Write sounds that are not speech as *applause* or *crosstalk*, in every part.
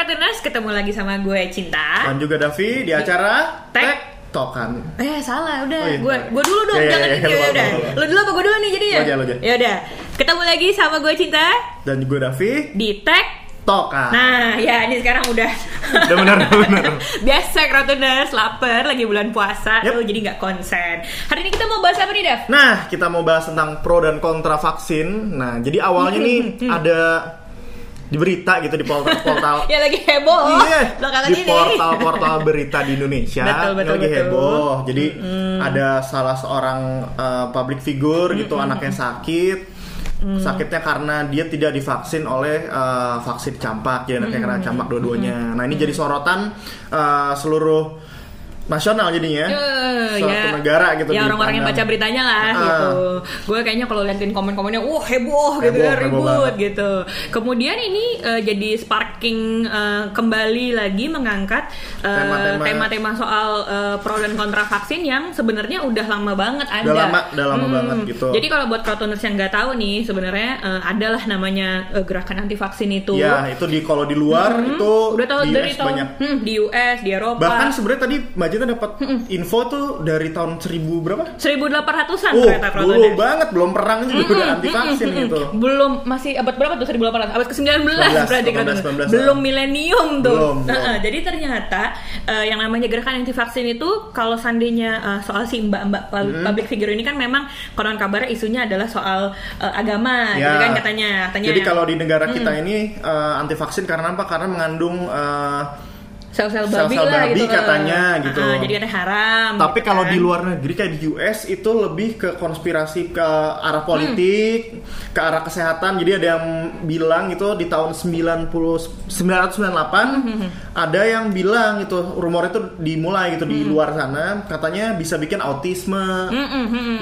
Kratuners, ketemu lagi sama gue Cinta. Dan juga Davi di acara Tek. Tek Tokan. Eh salah, udah. Oh, iya. gue gue dulu dong, Ya, ya, jangan ya, ini. lupa, Ya udah. Lu dulu apa gue dulu nih lo aja. Ya udah. Ketemu lagi sama gue Cinta Dan juga Davi di Tech. Tokan. Nah, ya ini sekarang udah Udah benar, benar. *laughs* biasa Kratuners lapar lagi bulan puasa, Yep. tuh jadi nggak konsen. Hari ini kita mau bahas apa nih, Dev? Nah, kita mau bahas tentang pro dan kontra vaksin. Nah, jadi awalnya nih ada di berita gitu di portal-portal *laughs* Ya lagi heboh. Iya, belakangan di ini. portal-portal berita di Indonesia Betul, betul, lagi betul. heboh. Jadi ada salah seorang uh, public figure gitu anaknya sakit. Sakitnya karena dia tidak divaksin oleh uh, vaksin campak, jadi anaknya kena campak dua-duanya. Nah ini jadi sorotan uh, seluruh nasional jadinya, Eh, suatu ya, negara gitu. ya orang-orang yang baca beritanya lah Ah. gitu gue kayaknya kalau liatin komen-komennya wah heboh, gitu Heboh, ya heboh ribut banget. gitu kemudian ini eh, jadi sparking eh, kembali lagi mengangkat eh, Tema-tema- tema-tema soal eh, pro dan kontra vaksin yang sebenarnya udah lama banget ada Udah lama- udah lama banget gitu. jadi kalau buat Kratoners yang nggak tahu nih sebenarnya eh, adalah namanya eh, gerakan anti vaksin itu Ya itu di kalau di luar itu Hmm. udah tahu di dari US tahun banyak. hmm, di US di Eropa Bahkan sebenarnya tadi Mbak Jita dapat info tuh dari tahun 1000 berapa? 1800-an Oh, ternyata dulu banget belum perang juga udah anti vaksin gitu. Belum masih abad berapa tuh 1800? Abad ke-19 19, berarti kan. 19, 19, Belum milenium tuh. Belum, Nah, belum. jadi ternyata eh, yang namanya gerakan anti vaksin itu kalau seandainya eh, soal si mbak-mbak Hmm. public figure ini kan memang konon kabarnya isunya adalah soal eh, agama gitu Ya. kan katanya. Katanya Jadi yang kalau di negara kita ini anti vaksin karena apa? Karena mengandung eh, sel-sel babi sel-sel lah babi gitu. eh. katanya Ah, gitu. ah, jadi katanya haram. Tapi gitu kalau kan. di luar negeri kayak di US itu lebih ke konspirasi ke arah politik, ke arah kesehatan. Jadi ada yang bilang itu di tahun 90 998 ada yang bilang itu rumor itu dimulai gitu di luar sana katanya bisa bikin autisme,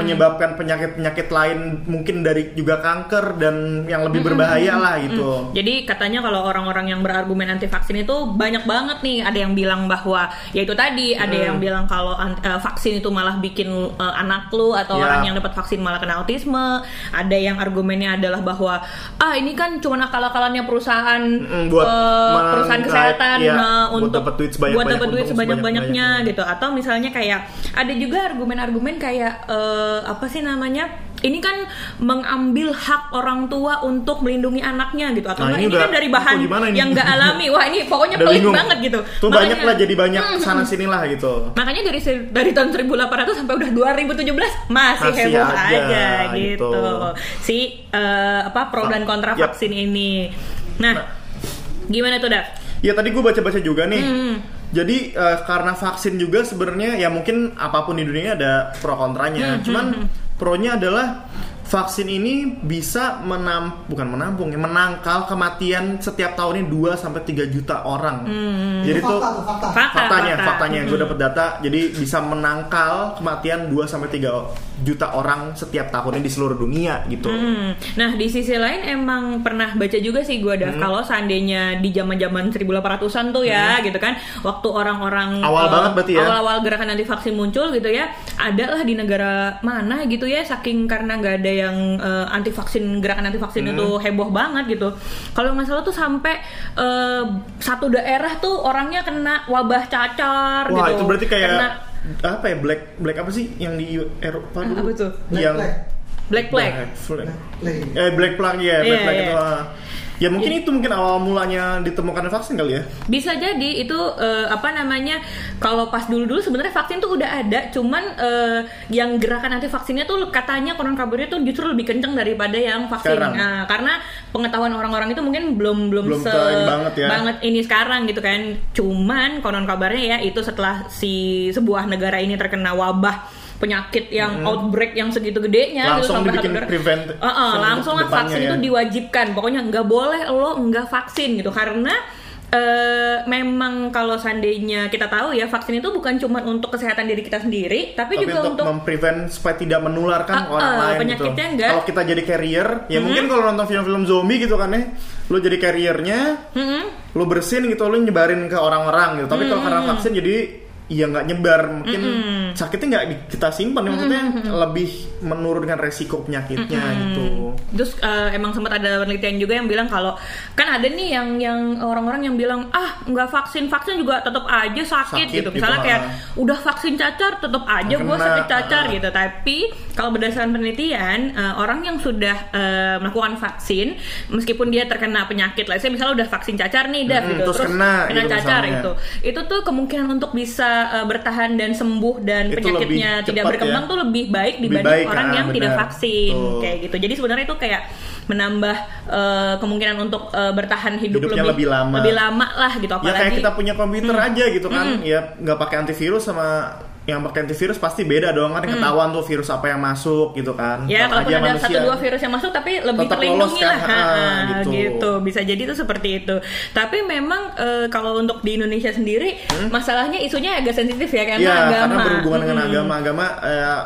menyebabkan penyakit-penyakit lain mungkin dari juga kanker dan yang lebih berbahaya lah gitu. Jadi katanya kalau orang-orang yang berargumen anti vaksin itu banyak banget nih. Ada yang bilang bahwa ya itu tadi, ada Hmm. yang bilang kalau eh, vaksin itu malah bikin eh, anak lu atau Ya. orang yang dapat vaksin malah kena autisme. Ada yang argumennya adalah bahwa ah ini kan cuma akal-akalannya perusahaan Mm, buat men- perusahaan kesehatan iya, buat untuk dapat duit sebanyak- buat dapat duit sebanyak-banyaknya gitu. Atau misalnya kayak ada juga argumen-argumen kayak eh, apa sih namanya? Ini kan mengambil hak orang tua untuk melindungi anaknya gitu atau Nah, ini ini, udah- kan dari bahan ini? yang nggak alami. Wah, ini pokoknya Udah pelit bingung. banget gitu. Tuh Makanya- banyak lah jadi banyak Hmm, sana sini lah gitu. Makanya dari dari tahun 1800 sampai udah 2017 masih, Masih heboh aja, aja, gitu. gitu. Si eh, apa pro dan kontra vaksin ini. Nah, Nah. gimana tuh, Dak? Ya tadi gue baca-baca juga nih. Hmm. Jadi eh, karena vaksin juga sebenarnya ya mungkin apa pun di dunia ada pro Hmm, kontranya. Cuman pronya adalah vaksin ini bisa menam bukan menampung ya menangkal kematian setiap tahunnya 2 sampai 3 juta orang. Jadi tuh fakta tuh fakta. Fakta, faktanya, fakta. faktanya gue dapat data. Jadi bisa menangkal kematian 2 sampai 3 juta orang setiap tahunnya di seluruh dunia gitu. Hmm. Nah di sisi lain emang pernah baca juga sih gue Hmm. Dav kalau seandainya di zaman zaman 1800-an tuh ya gitu kan waktu orang-orang Hmm. Awal eh, banget berarti ya? awal-awal gerakan anti vaksin muncul gitu ya ada lah di negara mana gitu ya saking karena nggak ada yang eh, anti vaksin gerakan anti vaksin Hmm. itu heboh banget gitu kalau nggak salah tuh sampai eh, satu daerah tuh orangnya kena wabah cacar Wah, gitu itu berarti kayak Kena apa ya black black apa sih yang di Eropa Ah, dulu? apa tuh? Black yang Plague. black plague Black Plague. Eh Black Plague ya, Black Iya, Plague iya. itu. ah. Ya mungkin itu mungkin awal mulanya ditemukan vaksin kali ya. Bisa jadi itu eh, apa namanya kalau pas dulu-dulu sebenarnya vaksin tuh udah ada, cuman eh, yang gerakan anti vaksinnya tuh katanya konon kabarnya tuh justru lebih kenceng daripada yang vaksin. Sekarang. Nah, karena pengetahuan orang-orang itu mungkin belum belum, Belum se banget ya. banget ini sekarang gitu kan. Cuman konon kabarnya ya itu setelah si sebuah negara ini terkena wabah penyakit yang outbreak yang segitu gedenya gitu Langsung sampai dibikin negara- prevent Uh-uh, untuk langsung lah depannya vaksin ya. itu diwajibkan pokoknya nggak boleh lo nggak vaksin gitu karena eh, memang kalau seandainya kita tahu ya vaksin itu bukan cuma untuk kesehatan diri kita sendiri tapi, Tapi juga untuk, untuk memprevent supaya tidak menularkan Uh, orang uh, lain gitu. penyakitnya enggak. Kalau kita jadi carrier, ya mungkin kalau nonton film-film zombie gitu kan ya, lo jadi carriernya, Mm-mm. lo bersin gitu, lo nyebarin ke orang-orang gitu. Tapi kalau karena vaksin jadi ya nggak nyebar, mungkin sakitnya nggak kita simpan ya, maksudnya lebih menurunkan resiko penyakitnya gitu. Terus eh, emang sempat ada penelitian juga yang bilang kalau kan ada nih yang yang orang-orang yang bilang ah nggak vaksin vaksin juga tetap aja sakit, Sakit gitu. gitu, Misalnya kayak ah. udah vaksin cacar tetap aja gue Kena, sakit cacar ah. gitu. Tapi kalau berdasarkan penelitian eh, orang yang sudah eh, melakukan vaksin meskipun dia terkena penyakit, lah saya misalnya udah vaksin cacar nih, Dav, Mm-mm, gitu. terus kena gitu cacar misalnya. itu, itu tuh kemungkinan untuk bisa eh, bertahan dan sembuh dan Itu penyakitnya lebih tidak cepat berkembang ya. tuh lebih baik Lebih dibanding baik, orang ah, yang tidak benar. vaksin Betul. kayak gitu. Jadi sebenarnya itu kayak menambah eh, kemungkinan untuk eh, bertahan hidup Hidupnya lebih lama. lebih lama lah gitu Ya apalagi kayak kita punya komputer aja gitu kan, ya nggak pakai antivirus sama yang pakai antivirus pasti beda dong kan ketahuan tuh virus apa yang masuk gitu kan. Ya, aja ada manusia. satu dua virus yang masuk tapi lebih terlindungi lolos lah, kan, Ha, ha, gitu. gitu. Bisa jadi itu seperti itu. Tapi memang eh, kalau untuk di Indonesia sendiri masalahnya isunya agak sensitif ya karena Iya, agama. karena berhubungan dengan Mm-mm. agama, agama eh,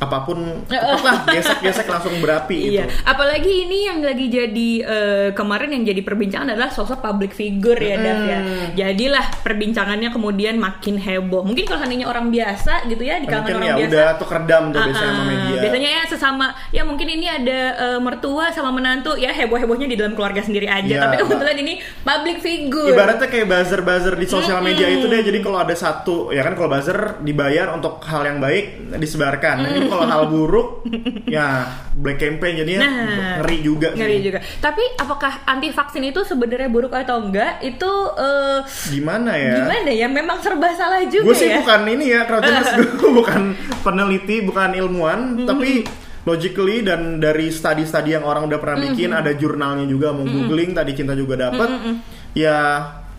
*laughs* apa pun lah gesek-gesek langsung berapi Iya, gitu. apalagi ini yang lagi jadi eh, kemarin yang jadi perbincangan adalah sosok public figure ya, Dav ya. Jadilah perbincangannya kemudian makin heboh. Mungkin kalau seandainya orang biasa gitu ya di kalangan Mungkin orang ya biasa. udah tuh keredam tuh Ah, biasanya sama ah. media. Biasanya ya sesama ya mungkin ini ada eh, mertua sama menantu ya heboh-hebohnya di dalam keluarga sendiri aja. Iya. Tapi kebetulan ini public figure. Ibaratnya kayak buzzer-buzzer di sosial media itu deh. Jadi kalau ada satu, ya kan kalau buzzer dibayar untuk hal yang baik disebarkan. Ini kalau hal buruk, ya black campaign jadinya Nah, ngeri juga. sih. Ngeri juga. Tapi apakah anti vaksin itu sebenarnya buruk atau enggak? Itu eh, Gimana ya? gimana ya? Memang serba salah juga Gue sih ya. bukan ini ya, Kraujers. *laughs* gue bukan peneliti, bukan ilmuwan, Mm-hmm. tapi logically dan dari studi-studi yang orang udah pernah Mm-hmm. bikin, ada jurnalnya juga mau googling tadi cinta juga dapat, ya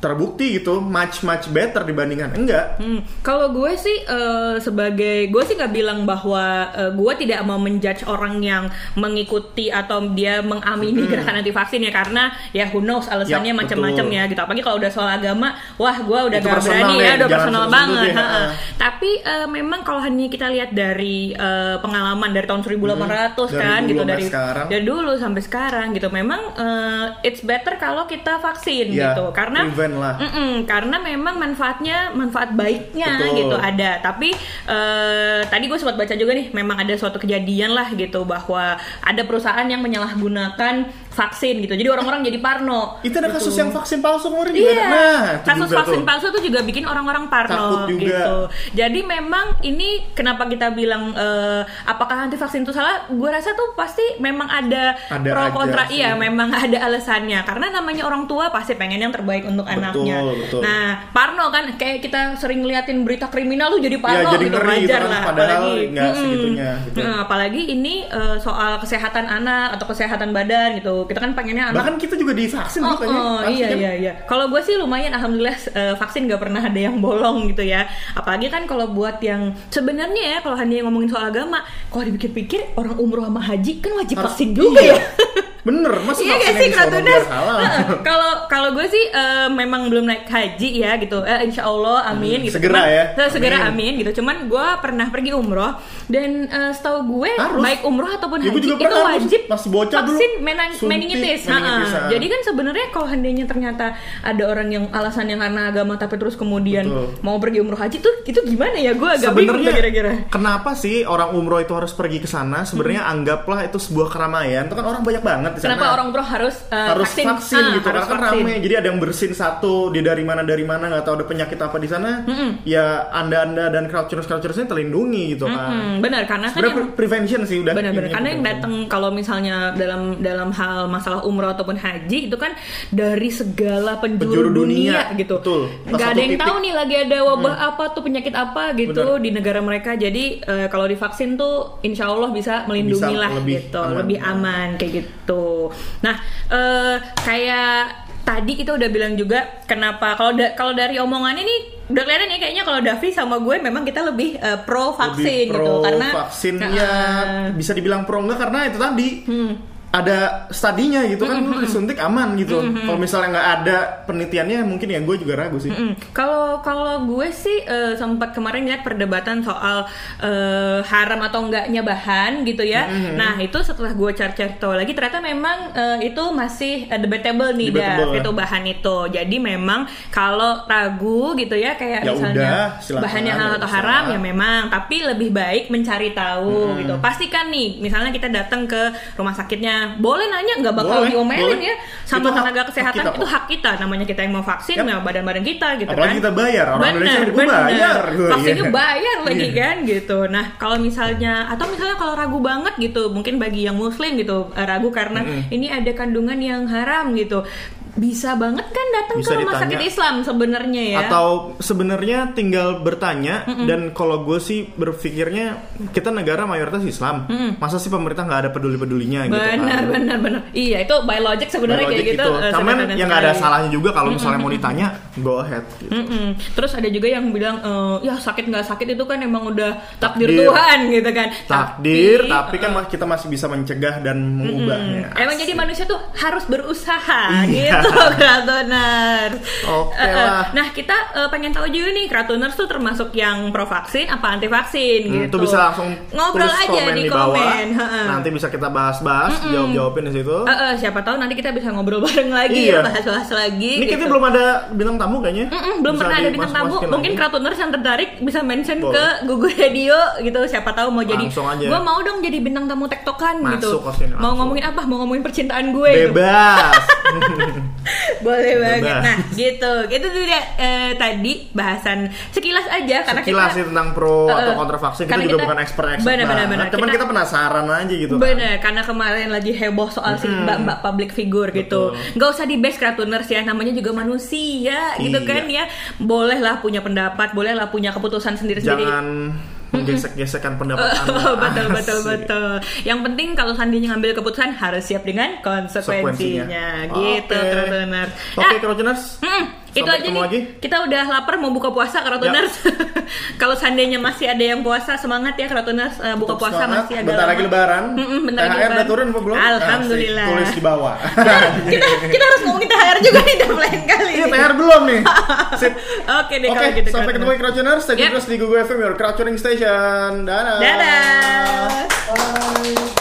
terbukti gitu much much better dibandingkan. Enggak. Hmm, kalau gue sih eh, sebagai gue sih nggak bilang bahwa eh, gue tidak mau menjudge orang yang mengikuti atau dia mengamini gerakan anti vaksin ya karena ya who knows alasannya Yap, macam-macam ya gitu. Apalagi kalau udah soal agama wah gue udah Itu gak berani ya, ya udah personal banget deh, ha-ha. tapi eh, memang kalau hanya kita lihat dari eh, pengalaman dari tahun 1800 Hmm, dari kan dulu gitu dari sekarang. dari dulu sampai sekarang gitu. Memang eh, it's better kalau kita vaksin Ya, gitu. Karena prevent lah. Mm-mm, karena memang manfaatnya manfaat baiknya Betul. gitu ada tapi eh, tadi gue sempat baca juga nih memang ada suatu kejadian lah gitu bahwa ada perusahaan yang menyalahgunakan vaksin gitu jadi orang-orang jadi parno Itu ada kasus yang vaksin palsu kemarin Iya. Nah, kasus juga vaksin tuh. palsu itu juga bikin orang-orang Takut parno juga. gitu. Jadi memang ini kenapa kita bilang eh, apakah anti vaksin itu salah? Gue rasa tuh pasti memang ada, Ada pro aja kontra. sih. Iya, memang ada alasannya. Karena namanya orang tua pasti pengen yang terbaik untuk Betul, anaknya. betul. Nah, parno kan kayak kita sering ngeliatin berita kriminal tuh jadi Ya, parno jadi gitu ngeri gitu wajar kan, lah. apalagi nggak mm-mm. segitunya, gitu. Nah, apalagi ini eh, soal kesehatan anak atau kesehatan badan gitu. Kita kan pengennya anak Bahkan kita juga divaksin Oh, katanya. oh, Pasti iya iya iya. Kalau gue sih lumayan alhamdulillah eh, vaksin gak pernah ada yang bolong gitu ya. Apalagi kan kalau buat yang sebenarnya ya kalau hanya ngomongin soal agama, kalau dipikir-pikir orang umroh sama haji kan wajib vaksin juga iya. ya. *laughs* Bener, masa Iya gak sih Kratunas? Kalau kalau gue sih eh, memang belum naik haji ya gitu. Eh, insya Allah amin Hmm, gitu. segera Cuman- ya. eh, Segera Amin. amin gitu. Cuman gue pernah pergi umroh dan eh, setahu gue Harus. baik umroh ataupun Ya, haji itu wajib masih bocah dulu. vaksin menan- Suntik, meningitis. meningitis. Jadi kan sebenarnya kalau seandainya ternyata ada orang yang alasan yang karena agama tapi terus kemudian Betul. mau pergi umroh haji tuh itu gimana ya? Gue agak bingung Sebenarnya kira-kira. kenapa sih orang umroh itu harus pergi ke sana? Sebenarnya anggaplah itu sebuah keramaian. Itu kan orang banyak banget di sana. Kenapa orang umroh harus eh, harus vaksin, Ah, gitu harus karena kan vaksin. rame jadi ada yang bersin satu dia dari mana dari mana nggak tahu ada penyakit apa di sana ya anda anda dan culture culturesnya terlindungi gitu kan Hmm, benar karena kan yang pre- prevention sih udah benar-benar karena yang datang kalau misalnya dalam dalam hal masalah umroh ataupun haji itu kan dari segala penjuru, Penjuru dunia, dunia, gitu betul. Nggak ada yang titik. Hmm. tahu nih lagi ada wabah apa tuh penyakit apa gitu Benar. di negara mereka jadi eh, kalau divaksin tuh insya Allah bisa melindungi Bisa lah lebih gitu aman. lebih aman kayak gitu nah eh, kayak tadi kita udah bilang juga kenapa kalau da- kalau dari omongannya nih udah kelihatan ya kayaknya kalau Davi sama gue memang kita lebih eh, pro vaksin Lebih pro gitu karena vaksin Nah, ya eh, bisa dibilang pro enggak karena itu tadi. Hmm. Ada studinya gitu kan lu disuntik aman gitu. Kalau misalnya nggak ada penelitiannya mungkin ya gue juga ragu sih. Mm, Kalau kalau gue sih eh, sempat kemarin lihat perdebatan soal eh, haram atau enggaknya bahan gitu ya. Nah itu setelah gue cari-cari tahu lagi ternyata memang eh, itu masih eh, debatable nih Debatable, ya. itu bahan itu. Jadi memang kalau ragu gitu ya kayak Ya misalnya udah, silakan, bahannya halal atau haram ya memang. Tapi lebih baik mencari tahu gitu. Pastikan nih misalnya kita datang ke rumah sakitnya boleh nanya nggak bakal Boleh, diomelin boleh. ya sama Itu hak- tenaga hak kesehatan kita itu hak kita namanya kita yang mau vaksin Yap. ya badan-badan kita gitu Apalagi kan kita bayar, orang Indonesia Bener, juga bener. bayar. *laughs* Vaksinnya iya. bayar lagi Iya. kan gitu nah kalau misalnya atau misalnya kalau ragu banget gitu mungkin bagi yang muslim gitu eh, ragu karena ini ada kandungan yang haram gitu bisa banget kan datang ke rumah ditanya. sakit Islam sebenarnya ya Atau sebenarnya tinggal bertanya dan kalau gue sih berpikirnya kita negara mayoritas Islam, masa sih pemerintah nggak ada peduli-pedulinya gitu kan? benar benar benar iya itu by logic sebenarnya kayak gitu eh, Cuman sederhana yang nggak ada salahnya juga kalau misalnya mau ditanya, go ahead. Gitu. Mm-mm. Terus ada juga yang bilang eh, ya sakit nggak sakit itu kan emang udah takdir, Takdir. Tuhan gitu kan. Takdir, tapi, eh, kan ma- kita masih bisa mencegah dan mengubahnya. Emang jadi manusia tuh harus berusaha Iya. gitu Kratoners. Oke Eh, eh, lah. Nah kita eh, pengen tahu juga nih Kratoners tuh termasuk yang pro vaksin apa anti vaksin Hmm, gitu. Itu bisa langsung ngobrol tulis aja komen di, di bawah. komen. Nanti bisa kita bahas-bahas, jawab-jawabin di situ. Eh, eh, siapa tahu nanti kita bisa ngobrol *laughs* bareng lagi, Iya. bahas-bahas lagi. Ini kita gitu. belum ada bintang tamu kayaknya. Mm-mm, belum Bisa pernah ada bintang tamu. Mungkin lagi. Kratoners yang tertarik bisa mention Boleh. ke Google Radio gitu. Siapa tahu mau jadi. Gue mau dong jadi bintang tamu tektokan gitu. Masuk sini, Mau ngomongin apa? Mau ngomongin percintaan gue. gitu. Bebas. *laughs* *laughs* Boleh banget. Nah, gitu. Itu tuh dia eh, tadi bahasan sekilas aja karena Sekilas kita sih tentang pro Eh, atau kontra vaksin kita juga kita- bukan benar, benar, banget. benar. Cuman Kita- kita penasaran aja gitu. kan. Bener, karena kemarin lagi heboh soal si mbak-mbak public figure gitu. Nggak usah di base Kratuners ya, namanya juga manusia gitu Iya. kan ya. Bolehlah punya pendapat, bolehlah punya keputusan sendiri-sendiri. Jangan menggesek-gesekkan pendapat *laughs* Anda. Oh, betul betul Asik. betul. Yang penting kalau sandinya ngambil keputusan harus siap dengan konsekuensinya. Gitu, Oke. Kratuners. Oke, Nah, Kratuners. Mm, itu Sampai aja ketemu nih. lagi. Kita udah lapar mau buka puasa Kratuners. *laughs* Kalau seandainya masih ada yang puasa semangat ya Kratuners Eh, buka Tetap puasa semangat. masih agak Bentar lagi lebaran. Mm-mm, bentar lagi THR lebaran. udah turun apa belum? Alhamdulillah. Asik, Tulis di bawah. *laughs* kita kita harus ngomongin THR juga nih dalam lain kali. Iya, THR belum nih. *laughs* Sip. Oke deh kalau gitu. sampai ketemu Crowdtuners. Stay Yep. terus di Google FM, your Crowdtuning Station. Dadah. Dadah. Bye.